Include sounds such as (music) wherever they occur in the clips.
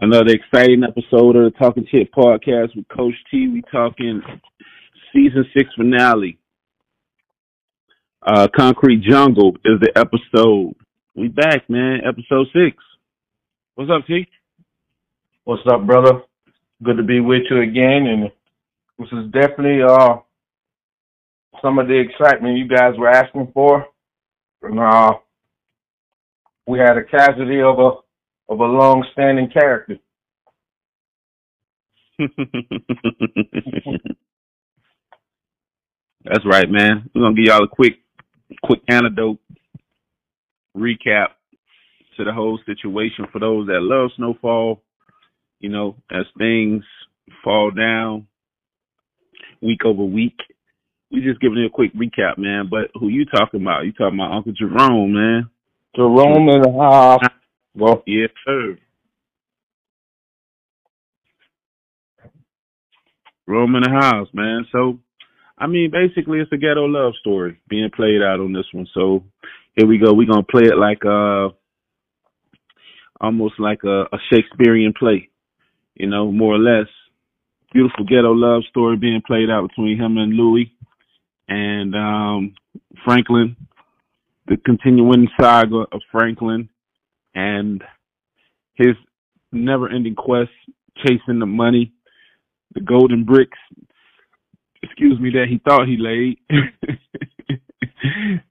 Another exciting episode of the Talking Chit podcast with Coach T. We talking season six finale. Uh, Concrete Jungle is the episode. We back, man. Episode six. What's up, T? What's up, brother? Good to be with you again, and this is definitely uh some of the excitement you guys were asking for. And, uh, we had a casualty of a of a long-standing character. (laughs) That's right, man. We're gonna give y'all a quick, quick antidote recap to the whole situation for those that love snowfall. You know, as things fall down week over week, we just giving you a quick recap, man. But who you talking about? You talking about Uncle Jerome, man? Jerome in the house. Well, Yes, sir. Rome in the house, man. So, I mean, basically, it's a ghetto love story being played out on this one. So, here we go. We're gonna play it like uh, almost like a, a Shakespearean play, you know, more or less. Beautiful ghetto love story being played out between him and Louie and um, Franklin. The continuing saga of Franklin and his never-ending quest chasing the money, the golden bricks. Excuse me, that he thought he laid. (laughs)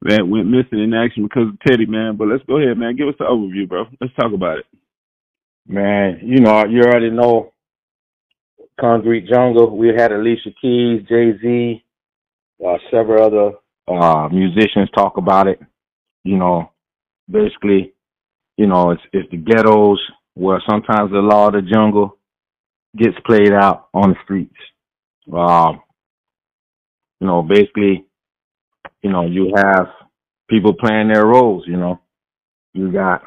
that went missing in action because of Teddy, man. But let's go ahead, man. Give us the overview, bro. Let's talk about it. man, you know, you already know Concrete Jungle. We had Alicia Keys, Jay Z, uh, several other uh, musicians talk about it. You know, basically, you know, it's it's the ghettos where sometimes the law of the jungle gets played out on the streets. Um, you know, basically, you know, you have people playing their roles. You know, you got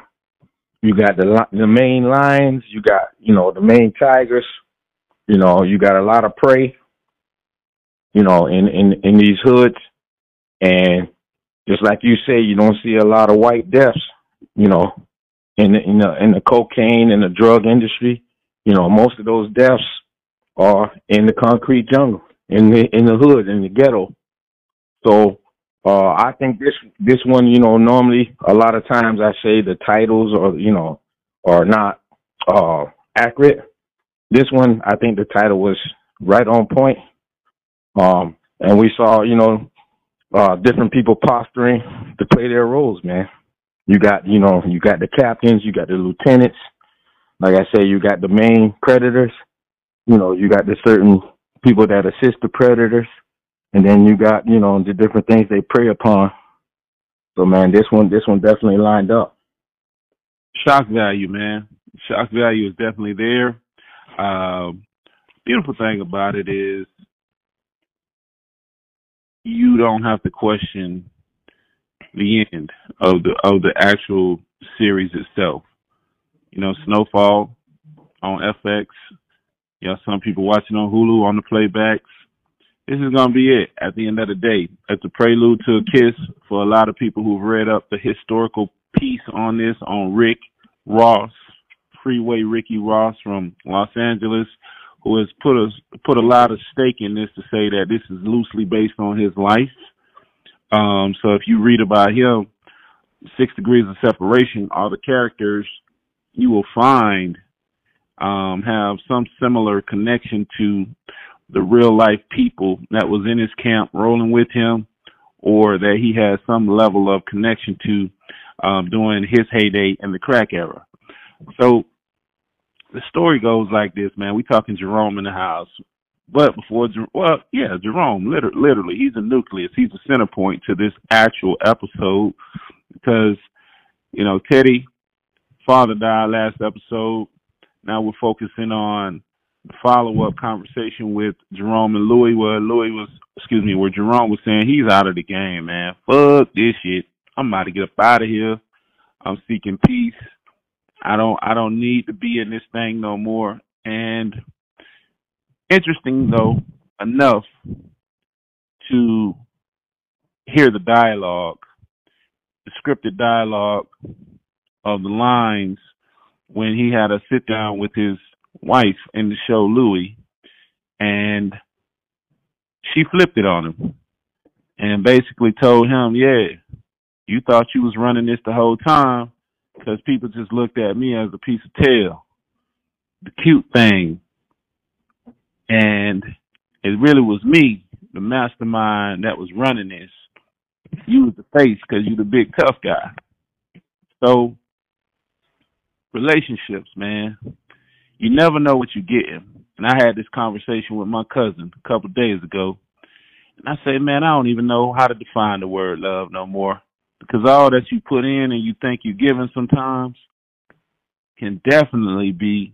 you got the the main lions, you got you know the main tigers. You know, you got a lot of prey. You know, in in in these hoods, and just like you say, you don't see a lot of white deaths. You know, in the, in the in the cocaine and the drug industry. You know, most of those deaths are in the concrete jungle, in the in the hood, in the ghetto. So uh I think this this one, you know, normally a lot of times I say the titles are you know are not uh accurate. This one I think the title was right on point. Um and we saw, you know, uh different people posturing to play their roles, man. You got, you know, you got the captains, you got the lieutenants. Like I say, you got the main predators. You know, you got the certain people that assist the predators, and then you got, you know, the different things they prey upon. So man, this one, this one definitely lined up. Shock value, man. Shock value is definitely there. Um, beautiful thing about it is you don't have to question the end of the of the actual series itself. You know, Snowfall on FX. You know, some people watching on Hulu on the playbacks. This is gonna be it at the end of the day. It's a prelude to a kiss for a lot of people who've read up the historical piece on this on Rick Ross, Freeway Ricky Ross from Los Angeles, who has put a put a lot of stake in this to say that this is loosely based on his life. Um, so if you read about him, Six Degrees of Separation, all the characters you will find um, have some similar connection to the real life people that was in his camp rolling with him, or that he has some level of connection to um, during his heyday in the crack era. So the story goes like this, man. We talking Jerome in the house. But before, well, yeah, Jerome, liter- literally, he's a nucleus. He's the center point to this actual episode because, you know, Teddy, father died last episode. Now we're focusing on the follow up conversation with Jerome and Louie, where Louie was, excuse me, where Jerome was saying he's out of the game, man. Fuck this shit. I'm about to get up out of here. I'm seeking peace. I don't, I don't need to be in this thing no more. And interesting though enough to hear the dialogue, the scripted dialogue of the lines when he had a sit down with his wife in the show Louie, and she flipped it on him and basically told him, "Yeah, you thought you was running this the whole time because people just looked at me as a piece of tail, the cute thing, and it really was me, the mastermind that was running this. You was the face because you the big tough guy. So relationships, man, you never know what you're getting. And I had this conversation with my cousin a couple of days ago. And I said, man, I don't even know how to define the word love no more. Because all that you put in and you think you're giving sometimes can definitely be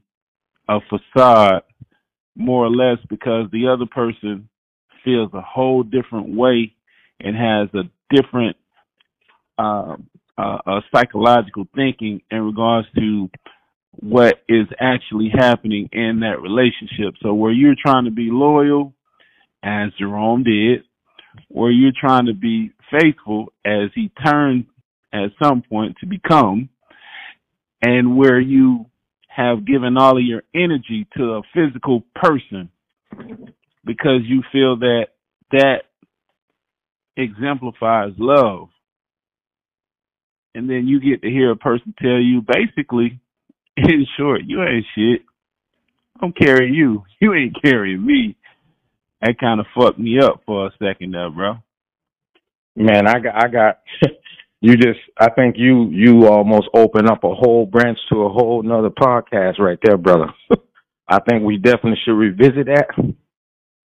a facade, more or less, because the other person feels a whole different way and has a different uh, uh, psychological thinking in regards to what is actually happening in that relationship. So where you're trying to be loyal, as Jerome did, where you're trying to be faithful as he turned at some point to become, and where you have given all of your energy to a physical person because you feel that that exemplifies love. And then you get to hear a person tell you basically, (laughs) in short, you ain't shit. I'm carrying you. (laughs) You ain't carrying me. That kind of fucked me up for a second there, bro. Man, I got, I got, (laughs) you just, I think you, you almost open up a whole branch to a whole nother podcast right there, brother. (laughs) I think we definitely should revisit that.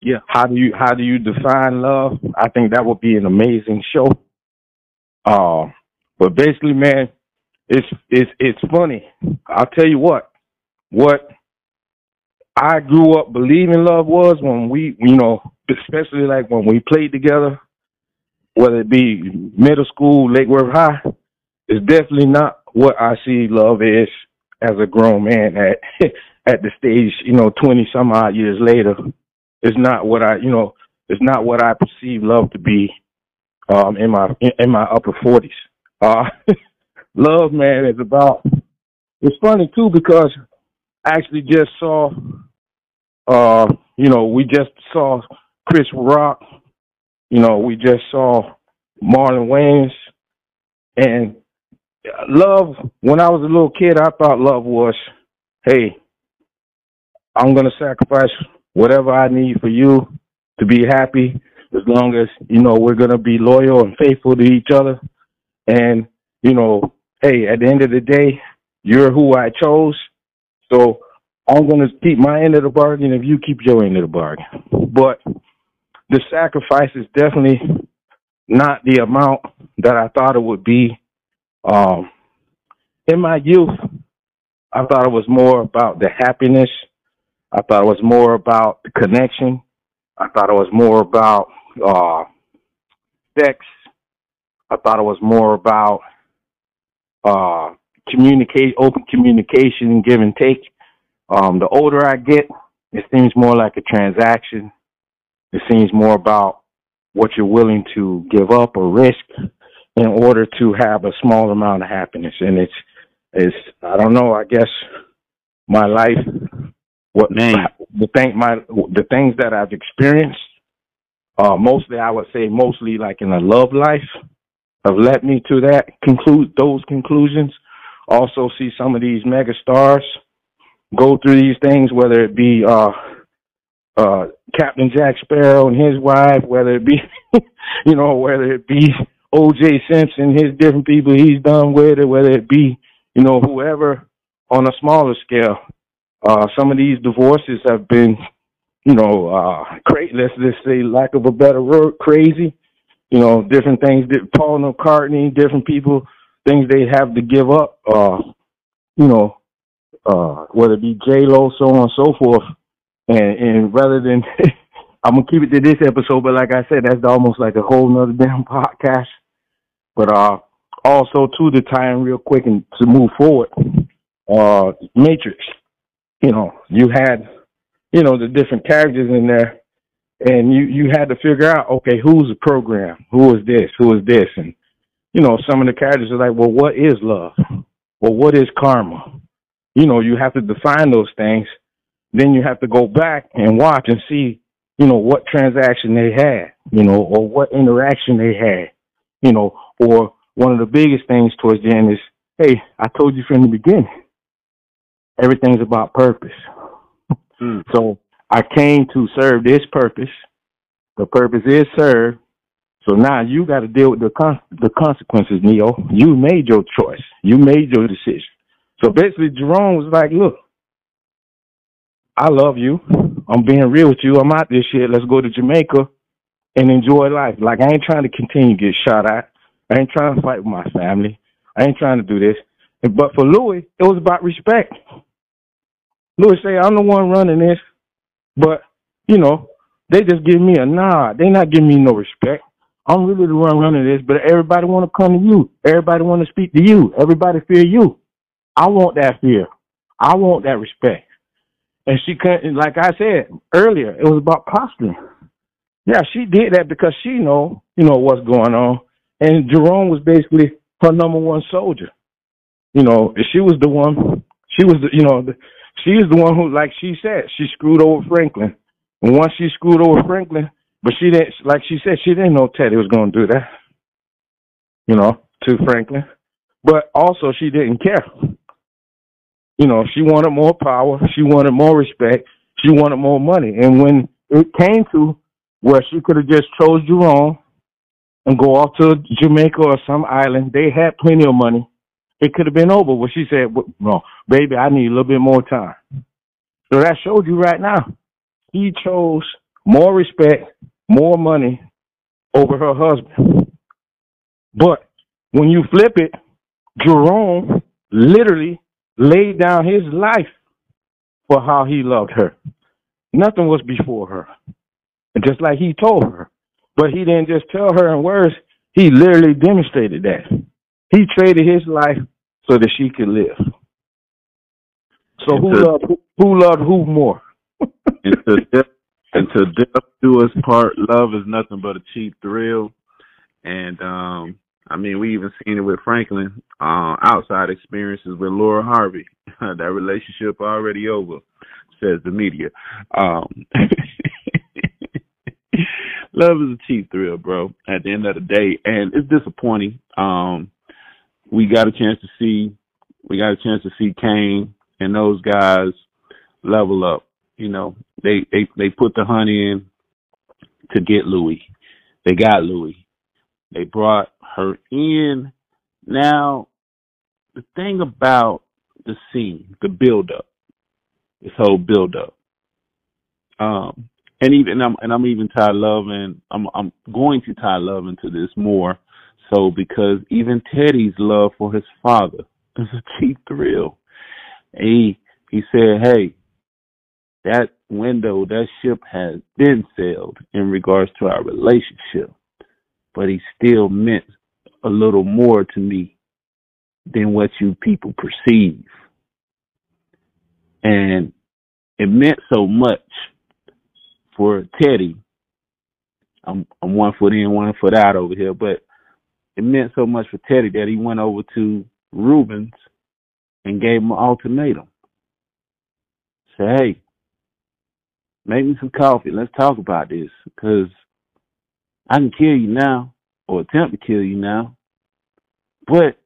Yeah. How do you, how do you define love? I think that would be an amazing show. Uh, but basically, man, it's, it's, it's funny. I'll tell you what, what I grew up believing love was when we, you know, especially like when we played together whether it be middle school, Lake Worth High, is definitely not what I see love is as a grown man at (laughs) at the stage, you know, twenty some odd years later. It's not what I, you know, it's not what I perceive love to be um in my in my upper forties. Uh (laughs) love man is about it's funny too because I actually just saw uh you know, we just saw Chris Rock you know, we just saw Marlon Wayans and love when I was a little kid I thought love was, hey, I'm gonna sacrifice whatever I need for you to be happy as long as, you know, we're gonna be loyal and faithful to each other. And, you know, hey, at the end of the day, you're who I chose. So I'm gonna keep my end of the bargain if you keep your end of the bargain. But the sacrifice is definitely not the amount that I thought it would be. Um, in my youth, I thought it was more about the happiness. I thought it was more about the connection. I thought it was more about uh, sex. I thought it was more about uh, communicate, open communication, give and take. Um, the older I get, it seems more like a transaction it seems more about what you're willing to give up or risk in order to have a small amount of happiness. And it's, it's, I don't know, I guess my life, what name, the thing, my, the things that I've experienced, uh, mostly I would say mostly like in a love life have led me to that conclude those conclusions. Also see some of these mega stars go through these things, whether it be, uh, uh, Captain Jack Sparrow and his wife, whether it be, (laughs) you know, whether it be O.J. Simpson, his different people he's done with it, whether it be, you know, whoever on a smaller scale. Uh, some of these divorces have been, you know, uh, crazy. Let's just say, lack of a better word, crazy. You know, different things that Paul McCartney, different people, things they have to give up. Uh, you know, uh, whether it be J Lo, so on and so forth and and rather than (laughs) I'm gonna keep it to this episode, but like I said, that's almost like a whole nother damn (laughs) podcast. But uh also to the time real quick and to move forward, uh Matrix. You know, you had you know, the different characters in there and you you had to figure out, okay, who's the program? Who is this? Who is this? And you know, some of the characters are like, Well, what is love? Well, what is karma? you know, you have to define those things. Then you have to go back and watch and see, you know, what transaction they had, you know, or what interaction they had, you know, or one of the biggest things towards the end is, hey, I told you from the beginning, everything's about purpose. Mm. So I came to serve this purpose. The purpose is served. So now you got to deal with the con- the consequences, Neo. You made your choice. You made your decision. So basically, Jerome was like, "Look, I love you. I'm being real with you. I'm out this shit. Let's go to Jamaica and enjoy life. Like I ain't trying to continue to get shot at. I ain't trying to fight with my family. I ain't trying to do this. But for Louie, it was about respect. Louie say, I'm the one running this, but you know, they just give me a nod. They not giving me no respect. I'm really the one running this, but everybody want to come to you. Everybody want to speak to you. Everybody fear you. I want that fear. I want that respect. And she couldn't, like I said earlier, it was about posturing. Yeah, she did that because she know, you know, what's going on. And Jerome was basically her number one soldier. You know, she was the one. She was, the, you know, the, she is the one who, like she said, she screwed over Franklin. And once she screwed over Franklin, but she didn't, like she said, she didn't know Teddy was going to do that. You know, to Franklin. But also, she didn't care. You know, she wanted more power. She wanted more respect. She wanted more money. And when it came to where she could have just chose Jerome and go off to Jamaica or some island, they had plenty of money. It could have been over. But she said, "No, baby, I need a little bit more time." So that showed you right now. He chose more respect, more money over her husband. But when you flip it, Jerome literally laid down his life for how he loved her. Nothing was before her. And Just like he told her. But he didn't just tell her in words, he literally demonstrated that. He traded his life so that she could live. So who loved who, who loved who more? (laughs) until death, until death do us part. Love is nothing but a cheap thrill, and um, I mean, we even seen it with Franklin. Uh, outside experiences with Lori Harvey. (laughs) that relationship already over, says the media. Um, (laughs) love is a cheap thrill, bro. At the end of the day, and it's disappointing. Um, we got a chance to see, we got a chance to see Kane and those guys level up. You know, they they they put the hunt in to get Louie. They got Louie. They brought her in. Now, the thing about the scene, the build up, this whole build up, um, and even I'm and I'm even tie love and I'm I'm going to tie love into this more so because even Teddy's love for his father (laughs) is a cheap thrill. He he said, Hey, that window, that ship has been sailed in regards to our relationship. But he still meant a little more to me than what you people perceive. And it meant so much for Teddy. I'm I'm one foot in, one foot out over here, but it meant so much for Teddy that he went over to Rubens and gave him an ultimatum. Say, hey, make me some coffee. Let's talk about this because I can kill you now or attempt to kill you now, but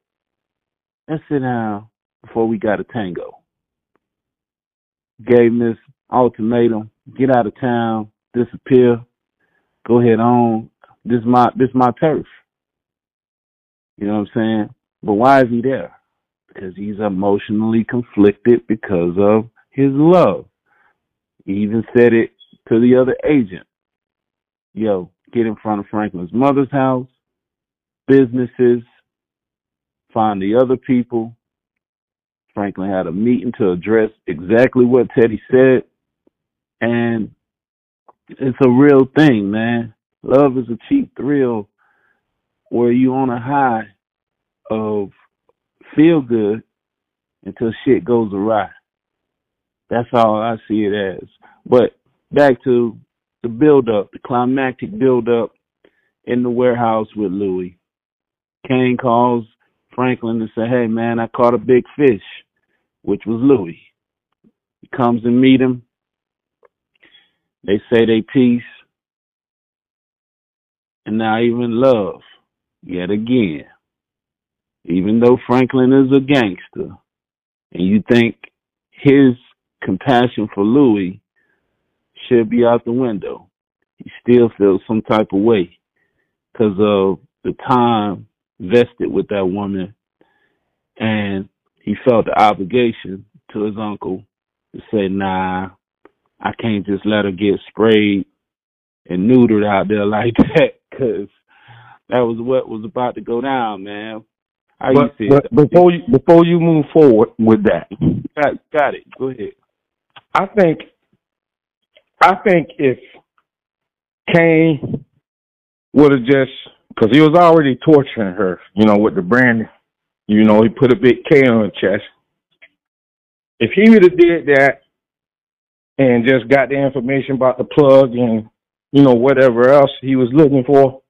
let's sit down before we got a tango. Gave him this ultimatum: get out of town, disappear, go ahead on. This is my this is my turf. You know what I'm saying? But why is he there? Because he's emotionally conflicted because of his love. He even said it to the other agent. Yo, get in front of Franklin's mother's house, businesses, find the other people. Franklin had a meeting to address exactly what Teddy said. And it's a real thing, man. Love is a cheap thrill where you on a high of feel good until shit goes awry. That's all I see it as. But back to the build up, the climactic build up in the warehouse with Louie. Kane calls Franklin and say, Hey man, I caught a big fish. which was Louie. He comes and meet him. They say they peace. And now even love, yet again. Even though Franklin is a gangster, and you think his compassion for Louie should be out the window, he still feels some type of way because of the time vested with that woman, and he felt the obligation to his uncle to say, "Nah, I can't just let her get sprayed and neutered out there (laughs) like that, because that was what was about to go down, man." How but, you see but it? before you before you move forward with that, Got, got it. Go ahead. I think I think if Kane would have just because he was already torturing her, you know, with the brand, you know, he put a big K on her chest. If he would have did that and just got the information about the plug and you know whatever else he was looking for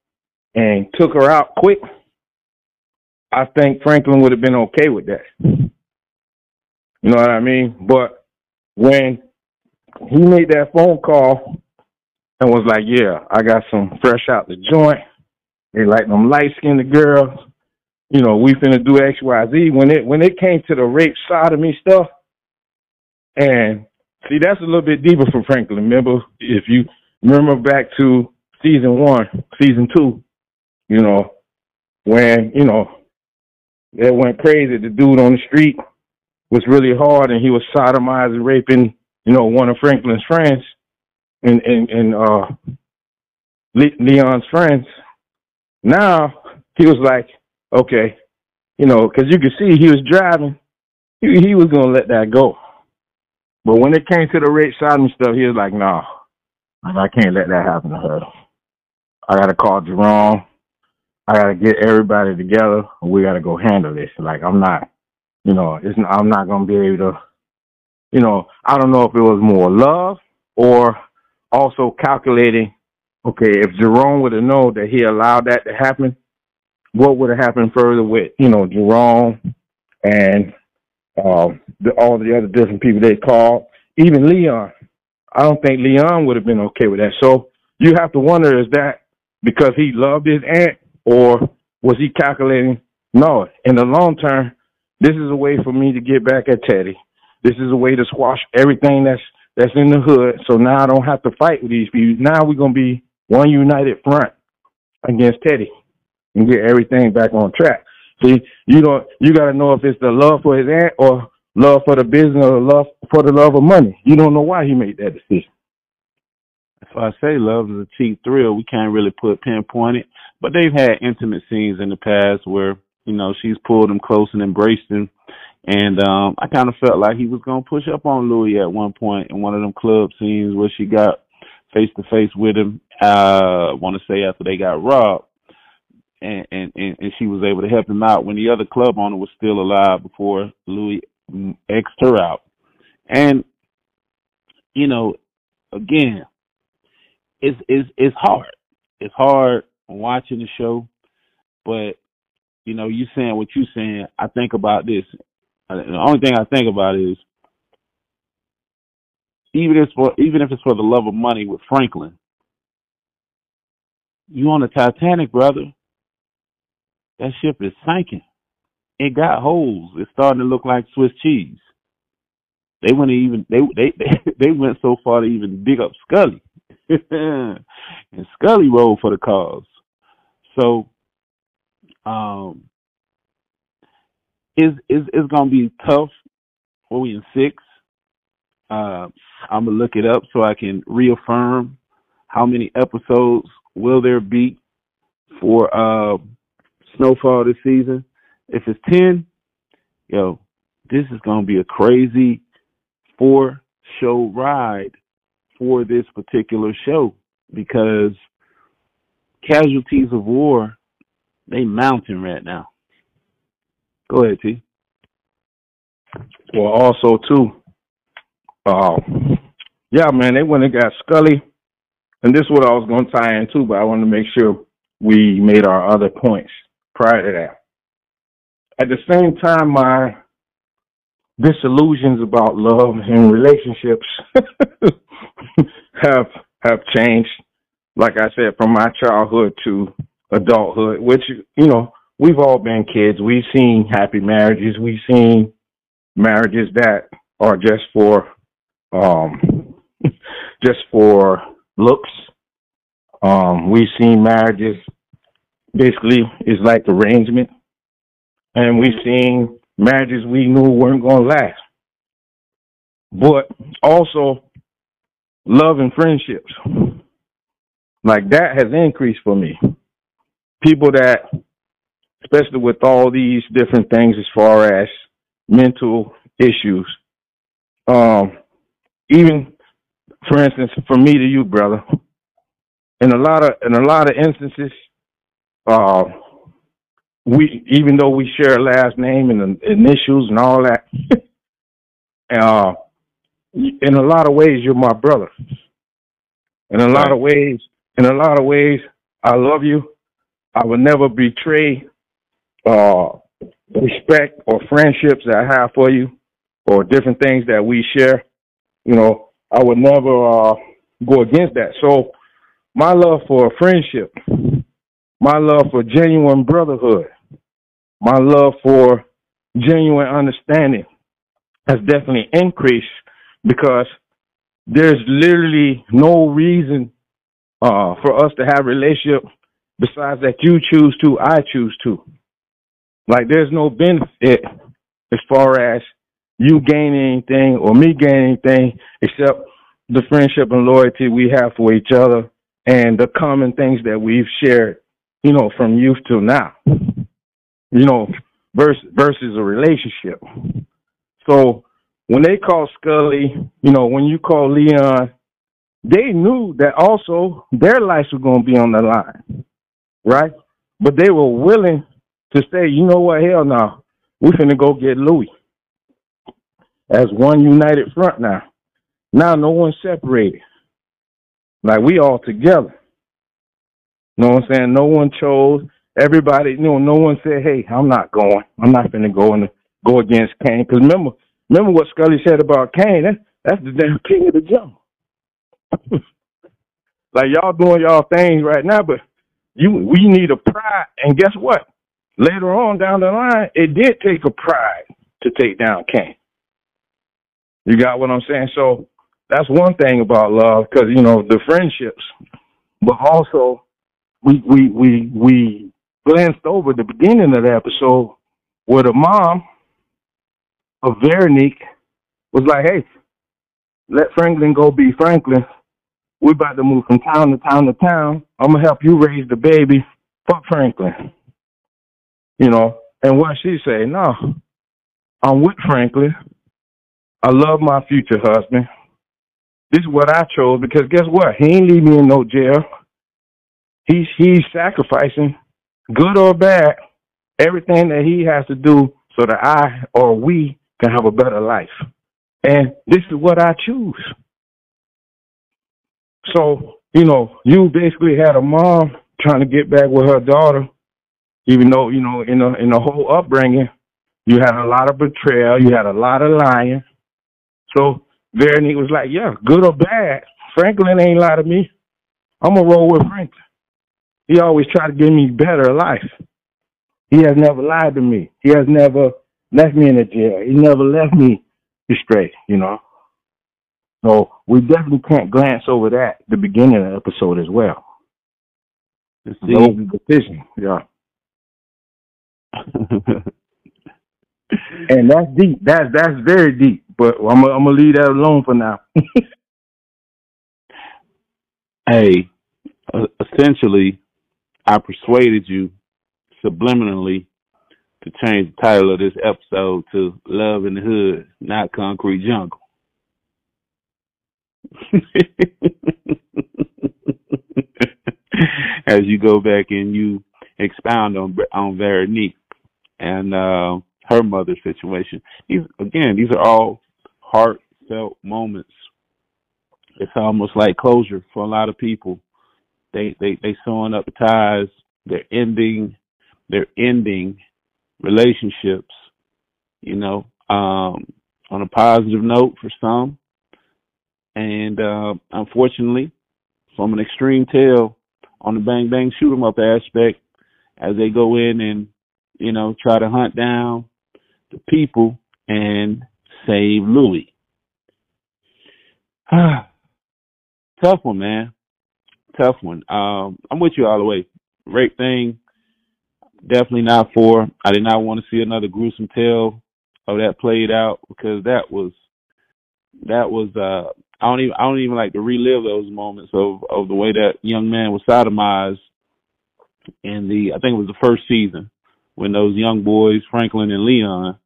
and took her out quick, I think Franklin would have been okay with that. You know what I mean? But when he made that phone call and was like, "Yeah, I got some fresh out the joint. They like them light skinned girls. You know, we finna do X, Y, Z." When it when it came to the rape sodomy stuff, and see, that's a little bit deeper for Franklin. Remember, if you remember back to season one, season two, you know, when you know that went crazy. The dude on the street was really hard, and he was sodomizing, raping, you know, one of Franklin's friends, and and and uh, Leon's friends. Now he was like, okay, you know, because you could see he was driving. He, he was gonna let that go, but when it came to the rape sodomy stuff, he was like, no, I can't let that happen to her. I gotta call Jerome. I gotta get everybody together. We gotta go handle this. Like I'm not, you know, it's I'm not gonna be able to, you know, I don't know if it was more love or also calculating. Okay, if Jerome would have known that he allowed that to happen, what would have happened further with you know Jerome and um, the, all the other different people they called, even Leon. I don't think Leon would have been okay with that. So you have to wonder is that because he loved his aunt or was he calculating? No, in the long term, this is a way for me to get back at Teddy. This is a way to squash everything that's that's in the hood. So now I don't have to fight with these people. Now we're gonna be one united front against Teddy and get everything back on track. See, you don't you gotta know if it's the love for his aunt or love for the business or love for the love of money. You don't know why he made that decision. That's why I say love is a cheap thrill. We can't really put pinpoint it, but they've had intimate scenes in the past where you know she's pulled him close and embraced him, and um I kind of felt like he was gonna push up on Louie at one point in one of them club scenes where she got face to face with him. Uh, want to say after they got robbed, and, and and and she was able to help him out when the other club owner was still alive before Louie xed her out, and you know, again, it's it's it's hard. It's hard watching the show, but you know, you saying what you saying. I think about this. The only thing I think about is even if for even if it's for the love of money with Franklin. You on the Titanic, brother? That ship is sinking. It got holes. It's starting to look like Swiss cheese. They wouldn't even they they they, (laughs) they went so far to even dig up Scully. (laughs) and Scully rolled for the cause. So um is is is gonna be tough. What we in six? Uh I'm gonna look it up so I can reaffirm how many episodes will there be for uh Snowfall this season. If it's ten, yo, this is gonna be a crazy four show ride for this particular show because casualties of war they mounting right now. Go ahead, T. Well, also too, um, yeah, man, they went and got Scully, and this is what I was going to tie in too, but I wanted to make sure we made our other points prior to that. At the same time, my disillusions about love and relationships (laughs) have have changed. Like I said, from my childhood to adulthood, which you know we've all been kids. We've seen happy marriages. We've seen marriages that are just for um (laughs) just for looks. Um, we've seen marriages basically is like arrangement, and we've seen marriages we knew weren't going to last. But also love and friendships. Like that has increased for me. People that, especially with all these different things as far as mental issues, um, even for instance, from me to you, brother, in a lot of in a lot of instances, uh, we even though we share a last name and initials and all that, (laughs) uh, in a lot of ways you're my brother. In a lot of ways, in a lot of ways, I love you. I will never betray uh, respect or friendships that I have for you, or different things that we share. You know, I would never uh, go against that. So, my love for friendship my love for genuine brotherhood, my love for genuine understanding has definitely increased because there's literally no reason uh, for us to have relationship besides that you choose to, I choose to. Like there's no benefit as far as you gain anything or me gain anything except the friendship and loyalty we have for each other and the common things that we've shared you know, from youth till now, you know, versus, versus a relationship. So when they call Scully, you know, when you call Leon, they knew that also their lives were going to be on the line, right? But they were willing to say, you know what, hell no, we're finna go get Louie as one united front now. Now no one's separated. Like we all together. You know what I'm saying? No one chose. Everybody, you know, no one said, "Hey, I'm not going. I'm not to go and go against Kane." Because remember, remember what Scully said about Kane. That, that's the damn king of the jungle. (laughs) like y'all doing y'all things right now, but you we need a pride. And guess what? Later on down the line, it did take a pride to take down Kane. You got what I'm saying? So that's one thing about love, because you know the friendships, but also we we we we glanced over the beginning of the episode where the mom of Veronique was like, "Hey, let Franklin go be Franklin. We're about to move from town to town to town. I'm gonna help you raise the baby. Fuck Franklin." You know, and what she say? No, I'm with Franklin. I love my future husband. This is what I chose because guess what? He ain't leave me in no jail. He's he's sacrificing, good or bad, everything that he has to do so that I or we can have a better life. And this is what I choose. So, you know, you basically had a mom trying to get back with her daughter, even though, you know, in the in the whole upbringing, you had a lot of betrayal, you had a lot of lying. So Veronique was like, Yeah, good or bad, Franklin ain't lied to me. I'm gonna roll with Franklin. He always tried to give me better life. He has never lied to me. He has never left me in a jail. He never left me straight, you know. So we definitely can't glance over that the beginning of the episode as well. See, the decision, yeah. (laughs) and that's deep. That's that's very deep. But I'm I'm gonna leave that alone for now. (laughs) hey, essentially, I persuaded you subliminally to change the title of this episode to Love in the Hood, not Concrete Jungle. (laughs) As you go back and you expound on on Veronique and uh, her mother's situation. These again, these are all heartfelt moments. It's almost like closure for a lot of people they they they sewing up ties. They're ending they're ending relationships. You know, um, on a positive note for some, and uh, unfortunately, from an extreme tale on the bang bang shoot 'em up aspect, as they go in and you know try to hunt down the people and save Louie. (sighs) Tough one, man. Tough one. Um, I'm with you all the way. Rape thing, definitely not for. I did not want to see another gruesome tale of that played out because that was that was uh I don't even I don't even like to relive those moments of of the way that young man was sodomized in the I think it was the first season when those young boys Franklin and Leon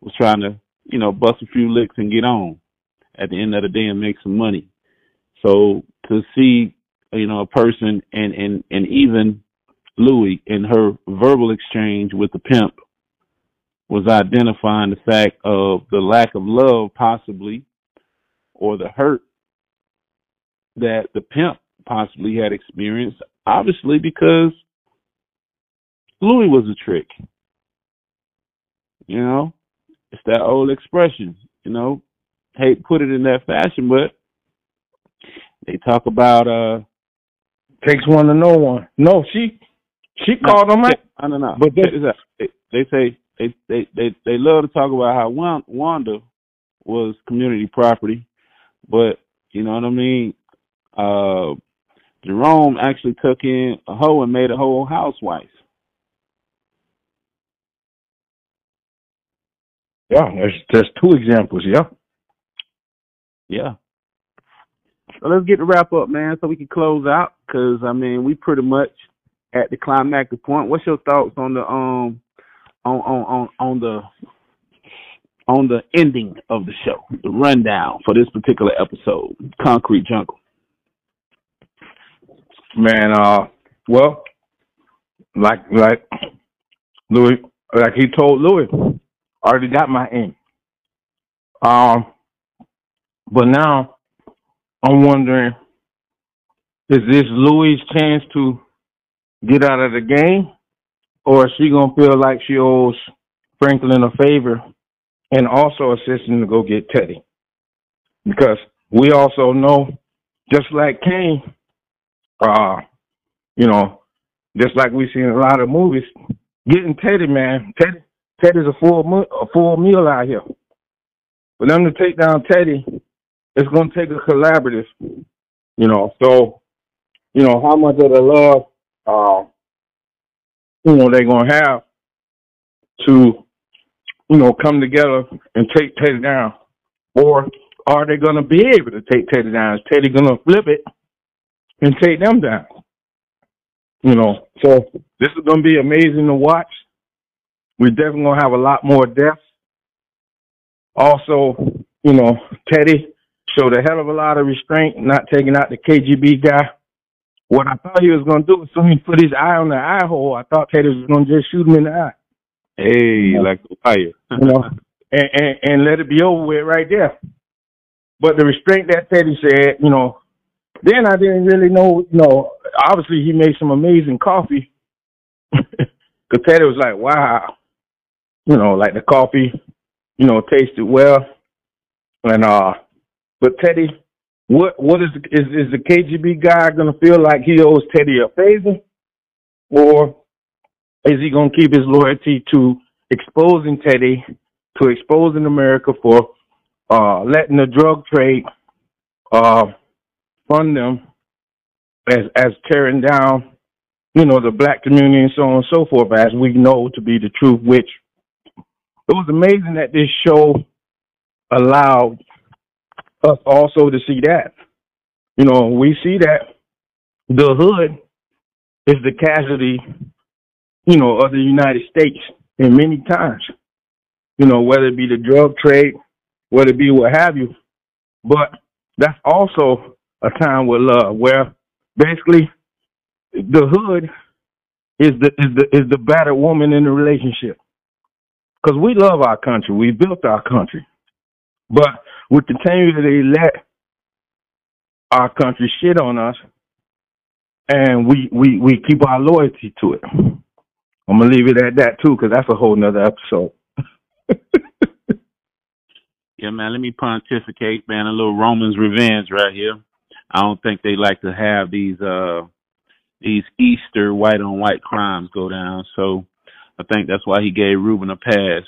was trying to you know bust a few licks and get on at the end of the day and make some money. So to see you know a person and and and even Louie in her verbal exchange with the pimp was identifying the fact of the lack of love possibly or the hurt that the pimp possibly had experienced obviously because Louie was a trick you know it's that old expression you know hate put it in that fashion but they talk about uh takes one to know one no she she called him out. I don't know. But they, they, they say they, they they they love to talk about how Wanda was community property, but you know what I mean. Uh, Jerome actually took in a hoe and made a whole housewife. Yeah, there's there's two examples. Yeah. Yeah. So let's get the wrap up, man, so we can close out. Cause I mean, we pretty much at the climactic point. What's your thoughts on the um on on on on the on the ending of the show, the rundown for this particular episode, Concrete Jungle? Man, uh, well, like like Louie, like he told Louie, I already got my end. Um, but now I'm wondering, is this Louie's chance to get out of the game, or is she gonna feel like she owes Franklin a favor and also assist him to go get Teddy? Because we also know, just like Kane, uh, you know, just like we see in a lot of movies, getting Teddy, man, Teddy, Teddy's a full a full meal out here. For them to take down Teddy, it's gonna take a collaborative, you know. So, you know, how much of the love uh, you know, they're going to have to, you know, come together and take Teddy down? Or are they going to be able to take Teddy down? Is Teddy going to flip it and take them down? You know, so this is going to be amazing to watch. We're definitely going to have a lot more deaths. Also, you know, Teddy showed a hell of a lot of restraint, not taking out the KGB guy. What I thought he was going to do was soon he put his eye on the eye hole, I thought Teddy was going to just shoot him in the eye. Hey, you know, like fire. (laughs) you know, and, and, and let it be over with right there. But the restraint that Teddy said, you know, then I didn't really know, you know, obviously he made some amazing coffee. (laughs) Because Teddy was like, wow, you know, like the coffee, you know, tasted well. And, uh, but Teddy, what what is is is the KGB guy gonna feel like he owes Teddy a favor, or is he gonna keep his loyalty to exposing Teddy, to exposing America for uh, letting the drug trade uh, fund them as as tearing down, you know, the black community and so on and so forth, as we know to be the truth. Which it was amazing that this show allowed us also to see that. You know, we see that the hood is the casualty, you know, of the United States in many times. You know, whether it be the drug trade, whether it be what have you. But that's also a time with love where basically the hood is the is the is the battered woman in the relationship. Because we love our country. We built our country. But we continually let our country shit on us, and we we we keep our loyalty to it. I'm gonna leave it at that too, because that's a whole nother episode. (laughs) Yeah, man, let me pontificate, man, a little Roman's revenge right here. I don't think they like to have these uh these Easter white on white crimes go down. So I think that's why he gave Ruben a pass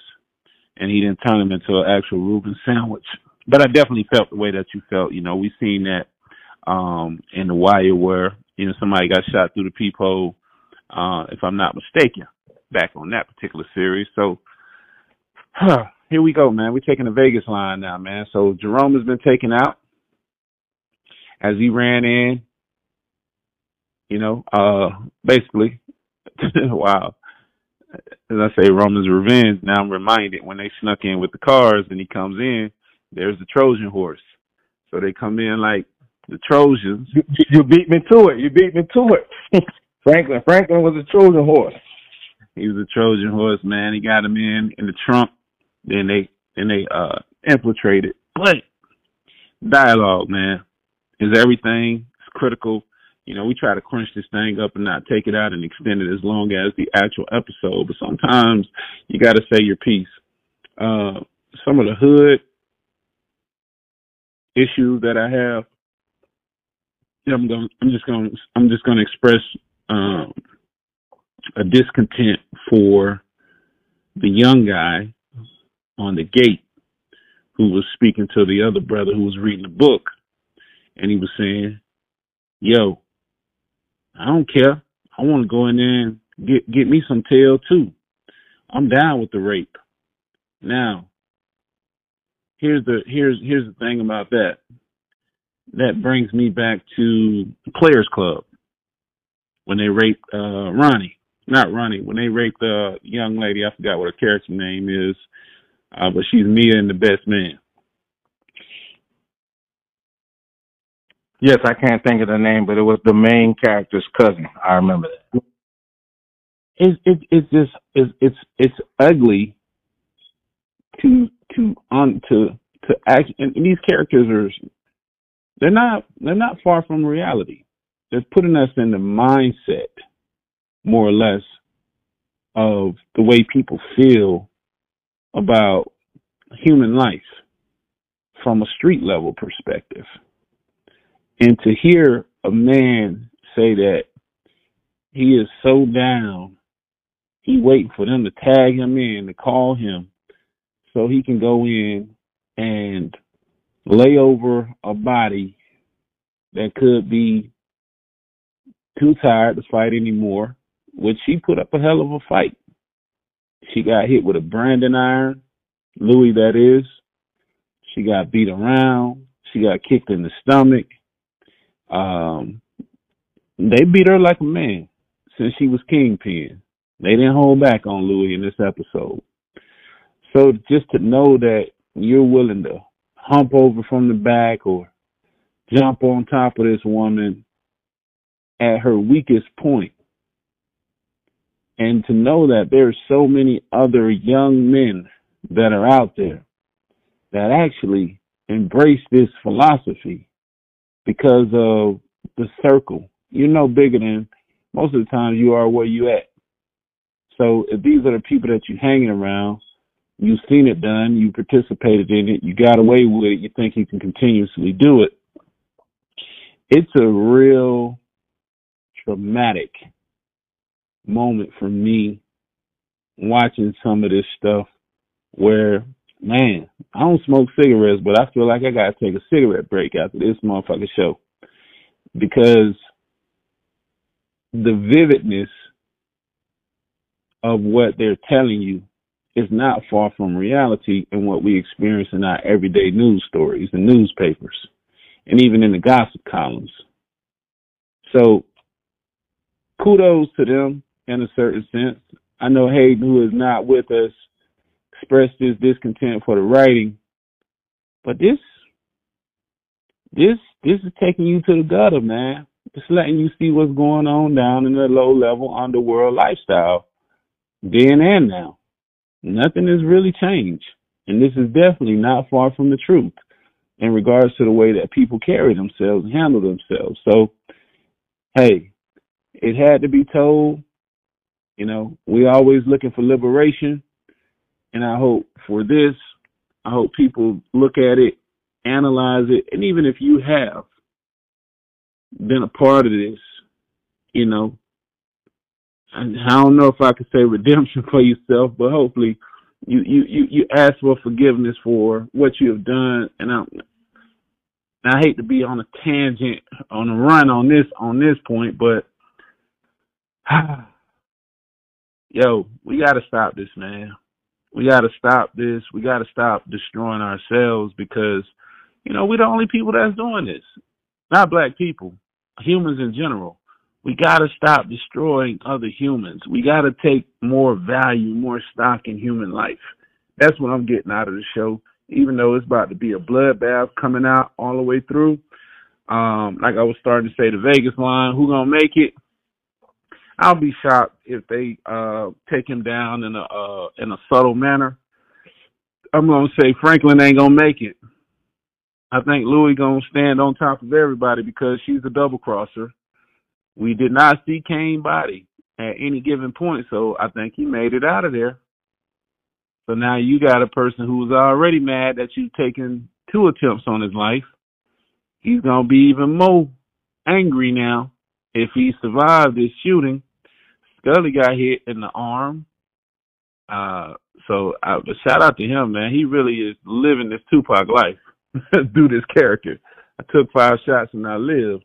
and he didn't turn him into an actual Reuben sandwich. But I definitely felt the way that you felt. You know, we've seen that um in the wire where, you know, somebody got shot through the peephole, uh, if I'm not mistaken, back on that particular series. So huh, here we go, man. We're taking the Vegas line now, man. So Jerome has been taken out as he ran in, you know, uh basically (laughs) wow as I say, Roman's revenge. Now I'm reminded when they snuck in with the cars and he comes in, there's the Trojan horse. So they come in like the Trojans. You, you beat me to it. You beat me to it. (laughs) Franklin Franklin was a Trojan horse. He was a Trojan horse, man. He got him in in the trunk. Then they then they uh infiltrated. But dialogue, man, is everything. It's critical you know, we try to crunch this thing up and not take it out and extend it as long as the actual episode. But sometimes you got to say your piece. Uh, some of the hood issues that I have, I'm going. I'm just going. I'm just going to express um, a discontent for the young guy on the gate who was speaking to the other brother who was reading the book, and he was saying, "Yo, I don't care. I want to go in there and get get me some tail too. I'm down with the rape. Now, here's the here's here's the thing about that. That brings me back to the Players Club when they raped uh, Ronnie. Not Ronnie. When they raped the uh, young lady, I forgot what her character name is, uh, but she's Mia and the Best Man. Yes, I can't think of the name, but it was the main character's cousin. I remember that. It's it, it's just it's it's it's ugly to to on to to act and these characters are they're not they're not far from reality. They're putting us in the mindset more or less of the way people feel about human life from a street level perspective. And to hear a man say that he is so down, he waiting for them to tag him in, to call him, so he can go in and lay over a body that could be too tired to fight anymore, which she put up a hell of a fight. She got hit with a branding iron, Louie that is. She got beat around. She got kicked in the stomach. Um, they beat her like a man since she was kingpin. They didn't hold back on Louie in this episode. So just to know that you're willing to hump over from the back or jump on top of this woman at her weakest point. and to know that there's so many other young men that are out there that actually embrace this philosophy because of the circle. You're no bigger than most of the time you are where you at. So if these are the people that you're hanging around, you've seen it done, you participated in it, you got away with it, you think you can continuously do it. It's a real traumatic moment for me watching some of this stuff where man, I don't smoke cigarettes, but I feel like I gotta take a cigarette break after this motherfucking show. Because the vividness of what they're telling you is not far from reality and what we experience in our everyday news stories and newspapers and even in the gossip columns. So kudos to them in a certain sense. I know Hayden, who is not with us, expressed his discontent for the writing, but this, this, this is taking you to the gutter, man. It's letting you see what's going on down in the low level underworld lifestyle, then and now. Nothing has really changed. And this is definitely not far from the truth in regards to the way that people carry themselves and handle themselves. So, hey, it had to be told. You know, we always looking for liberation. And I hope for this, I hope people look at it, analyze it, and even if you have been a part of this, you know, I don't know if I could say (laughs) redemption for yourself, but hopefully you you you, you ask for forgiveness for what you have done. And I, I hate to be on a tangent, on a run on this on this point, but (sighs) yo, we got to stop this, man. We got to stop this. We got to stop destroying ourselves because, you know, we're the only people that's doing this. Not black people, humans in general. We got to stop destroying other humans. We got to take more value, more stock in human life. That's what I'm getting out of the show. Even though it's about to be a bloodbath coming out all the way through. Um, like I was starting to say, the Vegas line, who gonna make it? I'll be shocked if they uh, take him down in a uh, in a subtle manner. I'm gonna say Franklin ain't gonna make it. I think Louie gonna stand on top of everybody because she's a double crosser. We did not see Kane body at any given point, so I think he made it out of there. So now you got a person who's already mad that you've taken two attempts on his life. He's gonna be even more angry now if he survived this shooting Scully got hit in the arm. Uh, so uh, shout out to him, man. He really is living this Tupac life (laughs) through this character. I took five shots and I lived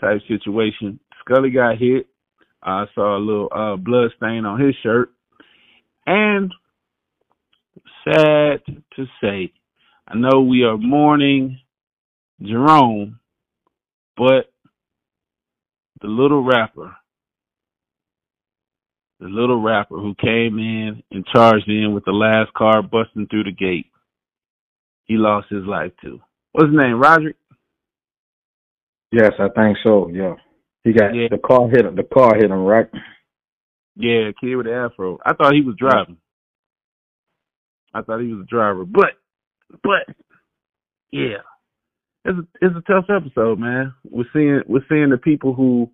type situation. Scully got hit. I saw a little uh, blood stain on his shirt. And sad to say, I know we are mourning Jerome, but the little rapper the little rapper who came in and charged in with the last car busting through the gate. He lost his life too. What's his name? Roderick? Yes, I think so. Yeah. He got yeah. the car hit him. The car hit him, right? Yeah, kid with the afro. I thought he was driving. I thought he was a driver, but, but, yeah, it's a, it's a tough episode, man. We're seeing we're seeing the people who,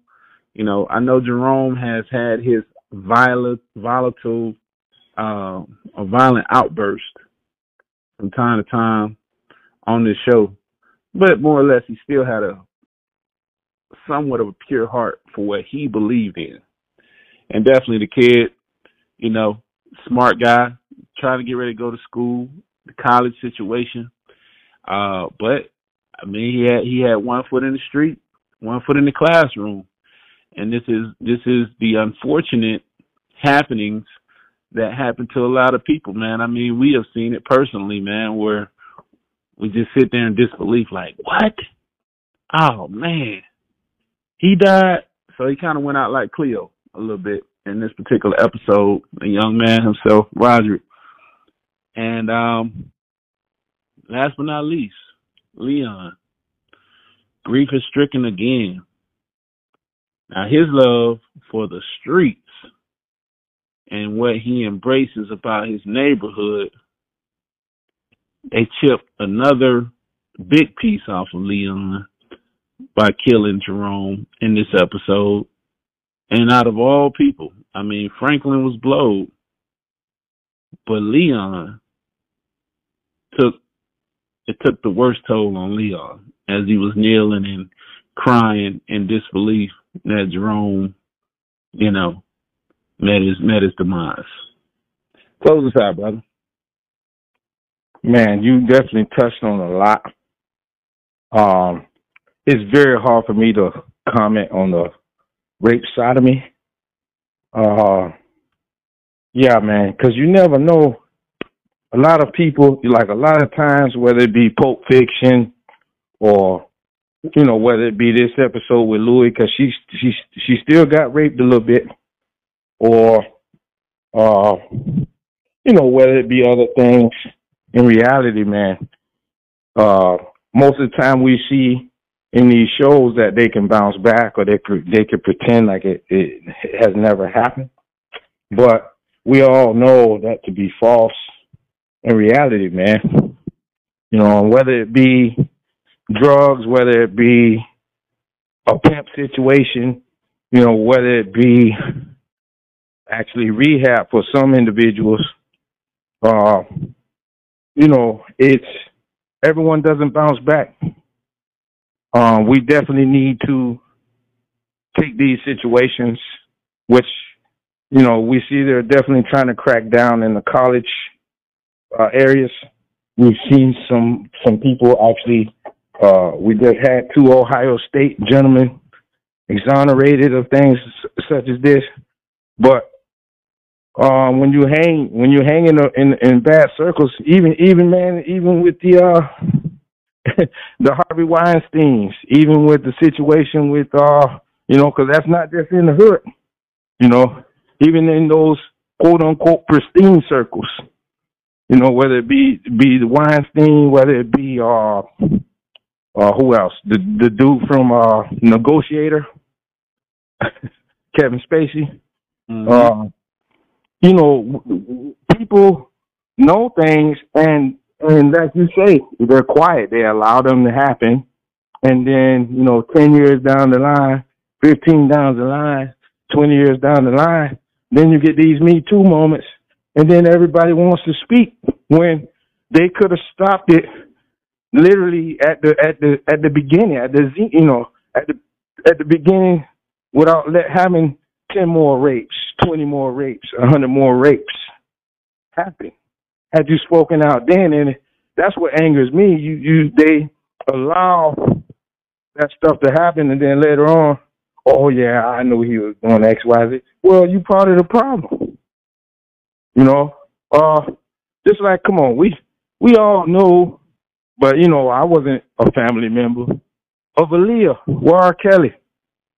you know, I know Jerome has had his violent, volatile, uh, a violent outburst from time to time on this show, but more or less he still had a somewhat of a pure heart for what he believed in, and definitely the kid, you know, smart guy, trying to get ready to go to school, the college situation, uh, but I mean he had he had one foot in the street, one foot in the classroom and this is this is the unfortunate happenings that happen to a lot of people, man. I mean, we have seen it personally, man, where we just sit there in disbelief, like, what? Oh man, he died. So he kind of went out like Cleo a little bit in this particular episode. The young man himself, Roderick, and um, last but not least, Leon. Grief is stricken again. Now, his love for the streets and what he embraces about his neighborhood, they chipped another big piece off of Leon by killing Jerome in this episode. And out of all people, I mean, Franklin was blowed, but Leon took it took the worst toll on Leon as he was kneeling and crying in disbelief that Jerome, you know, met his met his demise. Close us out, brother. Man, you definitely touched on a lot. Um, it's very hard for me to comment on the rape side of me. Uh, yeah, man, because you never know. A lot of people, like a lot of times, whether it be Pulp Fiction or you know, whether it be this episode with Louie, because she she she still got raped a little bit, or uh, you know, whether it be other things. In reality, man, uh, most of the time we see in these shows that they can bounce back or they could they could pretend like it, it has never happened, but we all know that to be false in reality, man. You know, whether it be drugs, whether it be a pimp situation, you know, whether it be actually rehab for some individuals, uh, you know, it's everyone doesn't bounce back. Um, we definitely need to take these situations, which you know we see they're definitely trying to crack down in the college uh, areas. We've seen some some people actually. Uh, we just had two Ohio State gentlemen exonerated of things such as this, but um, when you hang when you hang in, a, in in bad circles, even even man, even with the uh (laughs) the Harvey Weinstein's, even with the situation with uh you know, because that's not just in the hood, you know, even in those quote unquote pristine circles, you know, whether it be be the Weinstein, whether it be uh uh who else, the the dude from uh Negotiator, (laughs) Kevin Spacey, mm-hmm. uh you know, people know things and and like you say, they're quiet. They allow them to happen. And then, you know, ten years down the line, fifteen down the line, twenty years down the line, then you get these Me Too moments and then everybody wants to speak when they could have stopped it literally at the at the at the beginning, at the you know, at the at the beginning without let having ten more rapes 20 more rapes, 100 more rapes happen. Had you spoken out then, and that's what angers me. You, you, they allow that stuff to happen, and then later on, oh yeah, I knew he was doing X, Y, Z. Well, you part of the problem. You know, uh, just like, come on, we we all know, but you know, I wasn't a family member of Aaliyah, R. Kelly.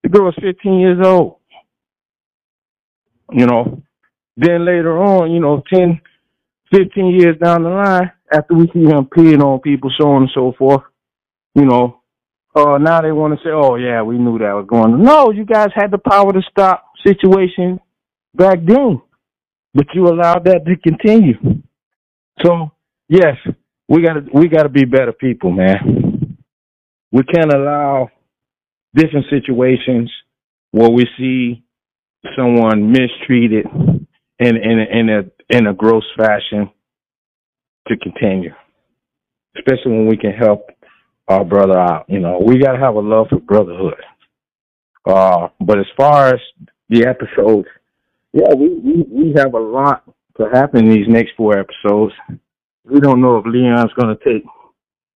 The girl was 15 years old you know. Then later on, you know, 10, 15 years down the line, after we see him peeing on people, so on and so forth, you know, uh, now they want to say, oh, yeah, we knew that was going on. No, you guys had the power to stop situation back then, but you allowed that to continue. So, yes, we gotta we gotta be better people, man. We can't allow different situations where we see someone mistreated in in in a in a gross fashion to continue, especially when we can help our brother out. You know, we got to have a love for brotherhood. Uh, but as far as the episodes, yeah, we, we we have a lot to happen in these next four episodes. We don't know if Leon's going to take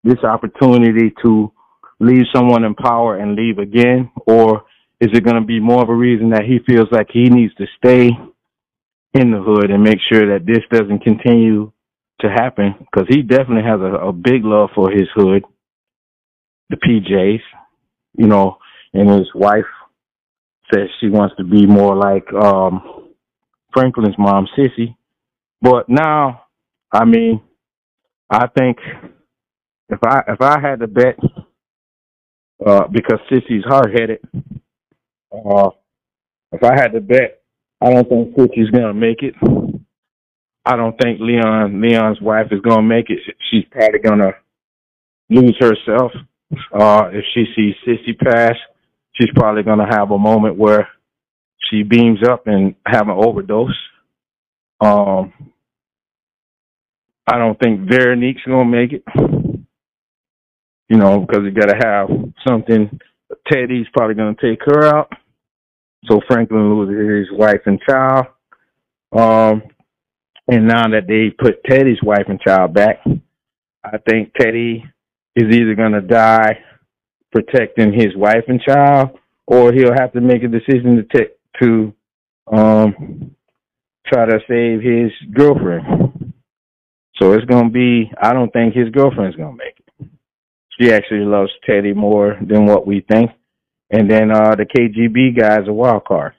this opportunity to leave someone in power and leave again, or is it going to be more of a reason that he feels like he needs to stay in the hood and make sure that this doesn't continue to happen? Because he definitely has a, a big love for his hood, the PJs, you know, and his wife says she wants to be more like um Franklin's mom, Cissy. But now, I mean, I think if I if I had to bet, uh, because Cissy's hard headed, uh, if I had to bet, I don't think Cissy's gonna make it. I don't think Leon Leon's wife is gonna make it. She's probably gonna lose herself. Uh, if she sees Cissy pass, she's probably gonna have a moment where she beams up and have an overdose. Um, I don't think Veronique's gonna make it. You know, because you gotta have something. Teddy's probably gonna take her out. So Franklin loses his wife and child. Um, and now that they put Teddy's wife and child back, I think Teddy is either to die protecting his wife and child, or he'll have to make a decision to take to um, try to save his girlfriend. So it's going to be. I don't think his girlfriend's going to make it. She actually loves Teddy more than what we think and then uh the KGB guys a wild card.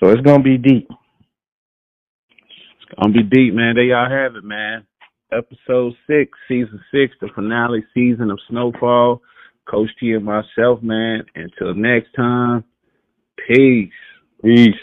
So it's gonna be deep. It's gonna be deep, man. There y'all have it, man. Episode six, season six, the finale season of Snowfall. Coach T and myself, man. Until next time, peace. Peace.